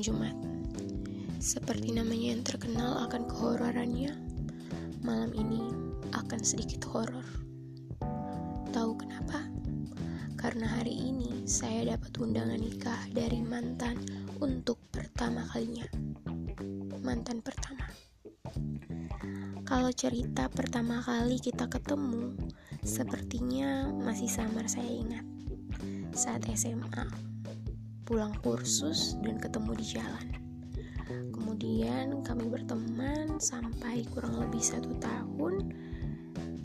Jumat. Seperti namanya yang terkenal akan kehororannya, malam ini akan sedikit horor. Tahu kenapa? Karena hari ini saya dapat undangan nikah dari mantan untuk pertama kalinya. Mantan pertama. Kalau cerita pertama kali kita ketemu, sepertinya masih samar saya ingat. Saat SMA, pulang kursus dan ketemu di jalan. Kemudian kami berteman sampai kurang lebih satu tahun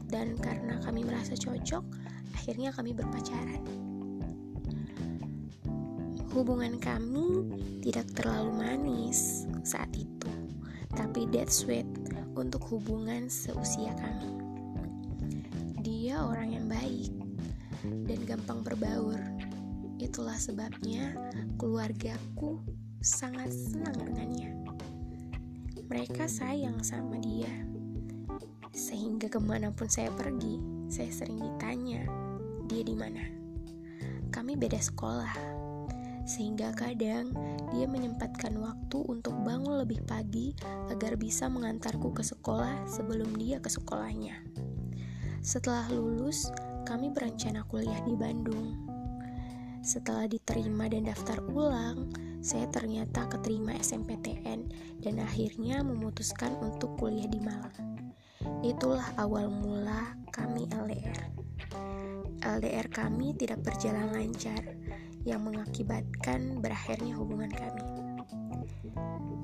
dan karena kami merasa cocok, akhirnya kami berpacaran. Hubungan kami tidak terlalu manis saat itu, tapi dead sweet untuk hubungan seusia kami. Dia orang yang baik dan gampang berbaur Itulah sebabnya keluargaku sangat senang dengannya. Mereka sayang sama dia. Sehingga ke mana pun saya pergi, saya sering ditanya, dia di mana? Kami beda sekolah, sehingga kadang dia menyempatkan waktu untuk bangun lebih pagi agar bisa mengantarku ke sekolah sebelum dia ke sekolahnya. Setelah lulus, kami berencana kuliah di Bandung. Setelah diterima dan daftar ulang, saya ternyata keterima SMPTN dan akhirnya memutuskan untuk kuliah di Malang. Itulah awal mula kami LDR. LDR kami tidak berjalan lancar, yang mengakibatkan berakhirnya hubungan kami.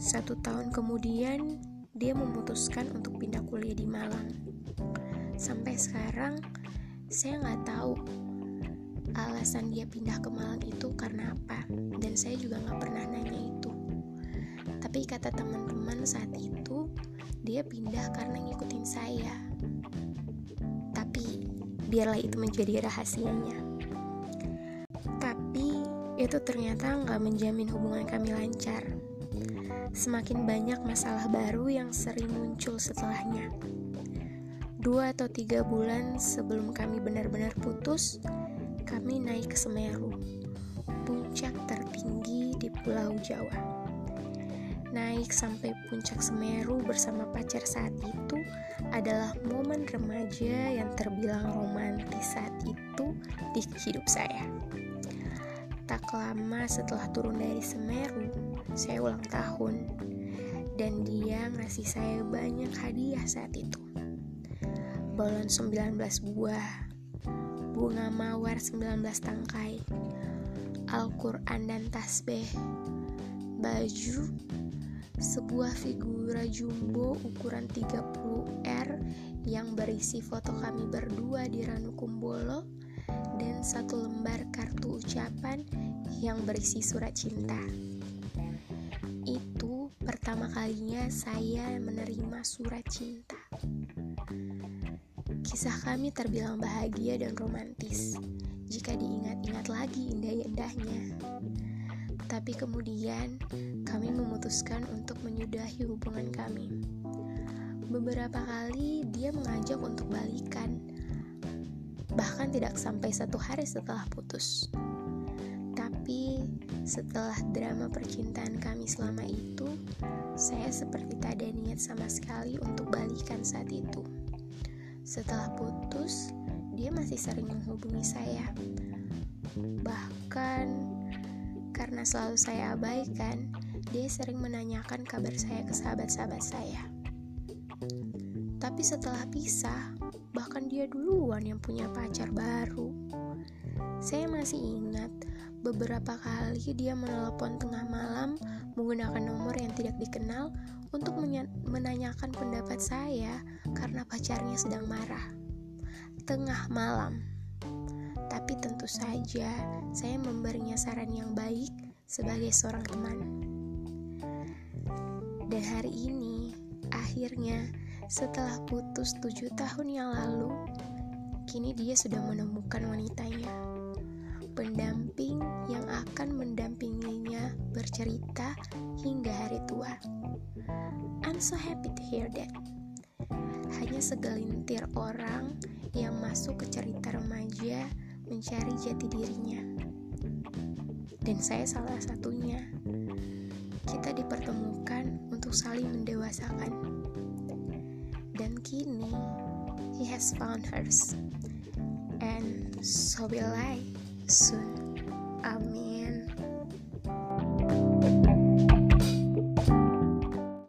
Satu tahun kemudian, dia memutuskan untuk pindah kuliah di Malang. Sampai sekarang, saya nggak tahu alasan dia pindah ke Malang itu karena apa? Dan saya juga nggak pernah nanya itu. Tapi kata teman-teman saat itu dia pindah karena ngikutin saya. Tapi biarlah itu menjadi rahasianya. Tapi itu ternyata nggak menjamin hubungan kami lancar. Semakin banyak masalah baru yang sering muncul setelahnya. Dua atau tiga bulan sebelum kami benar-benar putus, kami naik ke Semeru, puncak tertinggi di Pulau Jawa. Naik sampai puncak Semeru bersama pacar saat itu adalah momen remaja yang terbilang romantis saat itu di hidup saya. Tak lama setelah turun dari Semeru, saya ulang tahun dan dia ngasih saya banyak hadiah saat itu. Balon 19 buah, bunga mawar 19 tangkai, Al-Quran dan tasbih, baju, sebuah figura jumbo ukuran 30R yang berisi foto kami berdua di Ranu Kumbolo, dan satu lembar kartu ucapan yang berisi surat cinta. Itu pertama kalinya saya menerima surat cinta. Kisah kami terbilang bahagia dan romantis jika diingat-ingat lagi indah-indahnya. Tapi kemudian kami memutuskan untuk menyudahi hubungan kami. Beberapa kali dia mengajak untuk balikan, bahkan tidak sampai satu hari setelah putus. Tapi setelah drama percintaan kami selama itu, saya seperti tak ada niat sama sekali untuk balikan saat itu. Setelah putus, dia masih sering menghubungi saya. Bahkan karena selalu saya abaikan, dia sering menanyakan kabar saya ke sahabat-sahabat saya. Tapi setelah pisah, bahkan dia duluan yang punya pacar baru. Saya masih ingat beberapa kali dia menelpon tengah malam menggunakan nomor yang tidak dikenal untuk menanyakan pendapat saya karena pacarnya sedang marah. Tengah malam. Tapi tentu saja saya memberinya saran yang baik sebagai seorang teman. Dan hari ini, akhirnya setelah putus tujuh tahun yang lalu, kini dia sudah menemukan wanitanya. Pendamping yang akan mendampinginya bercerita hingga hari tua. I'm so happy to hear that. Hanya segelintir orang yang masuk ke cerita remaja mencari jati dirinya. Dan saya salah satunya. kita dipertemukan untuk saling mendewasakan. Dan kini, he has found hers. And so will I soon. Amen.